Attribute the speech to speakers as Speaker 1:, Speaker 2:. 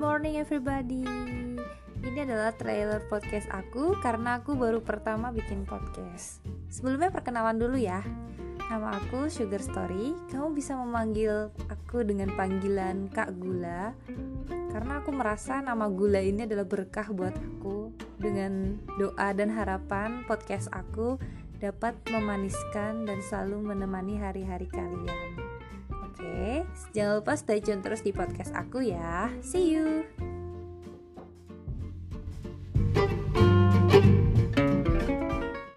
Speaker 1: everybody. Ini adalah trailer podcast aku karena aku baru pertama bikin podcast. Sebelumnya perkenalan dulu ya. Nama aku Sugar Story. Kamu bisa memanggil aku dengan panggilan Kak Gula. Karena aku merasa nama Gula ini adalah berkah buat aku. Dengan doa dan harapan podcast aku dapat memaniskan dan selalu menemani hari-hari kalian jangan lupa stay tune terus di podcast aku ya. See you.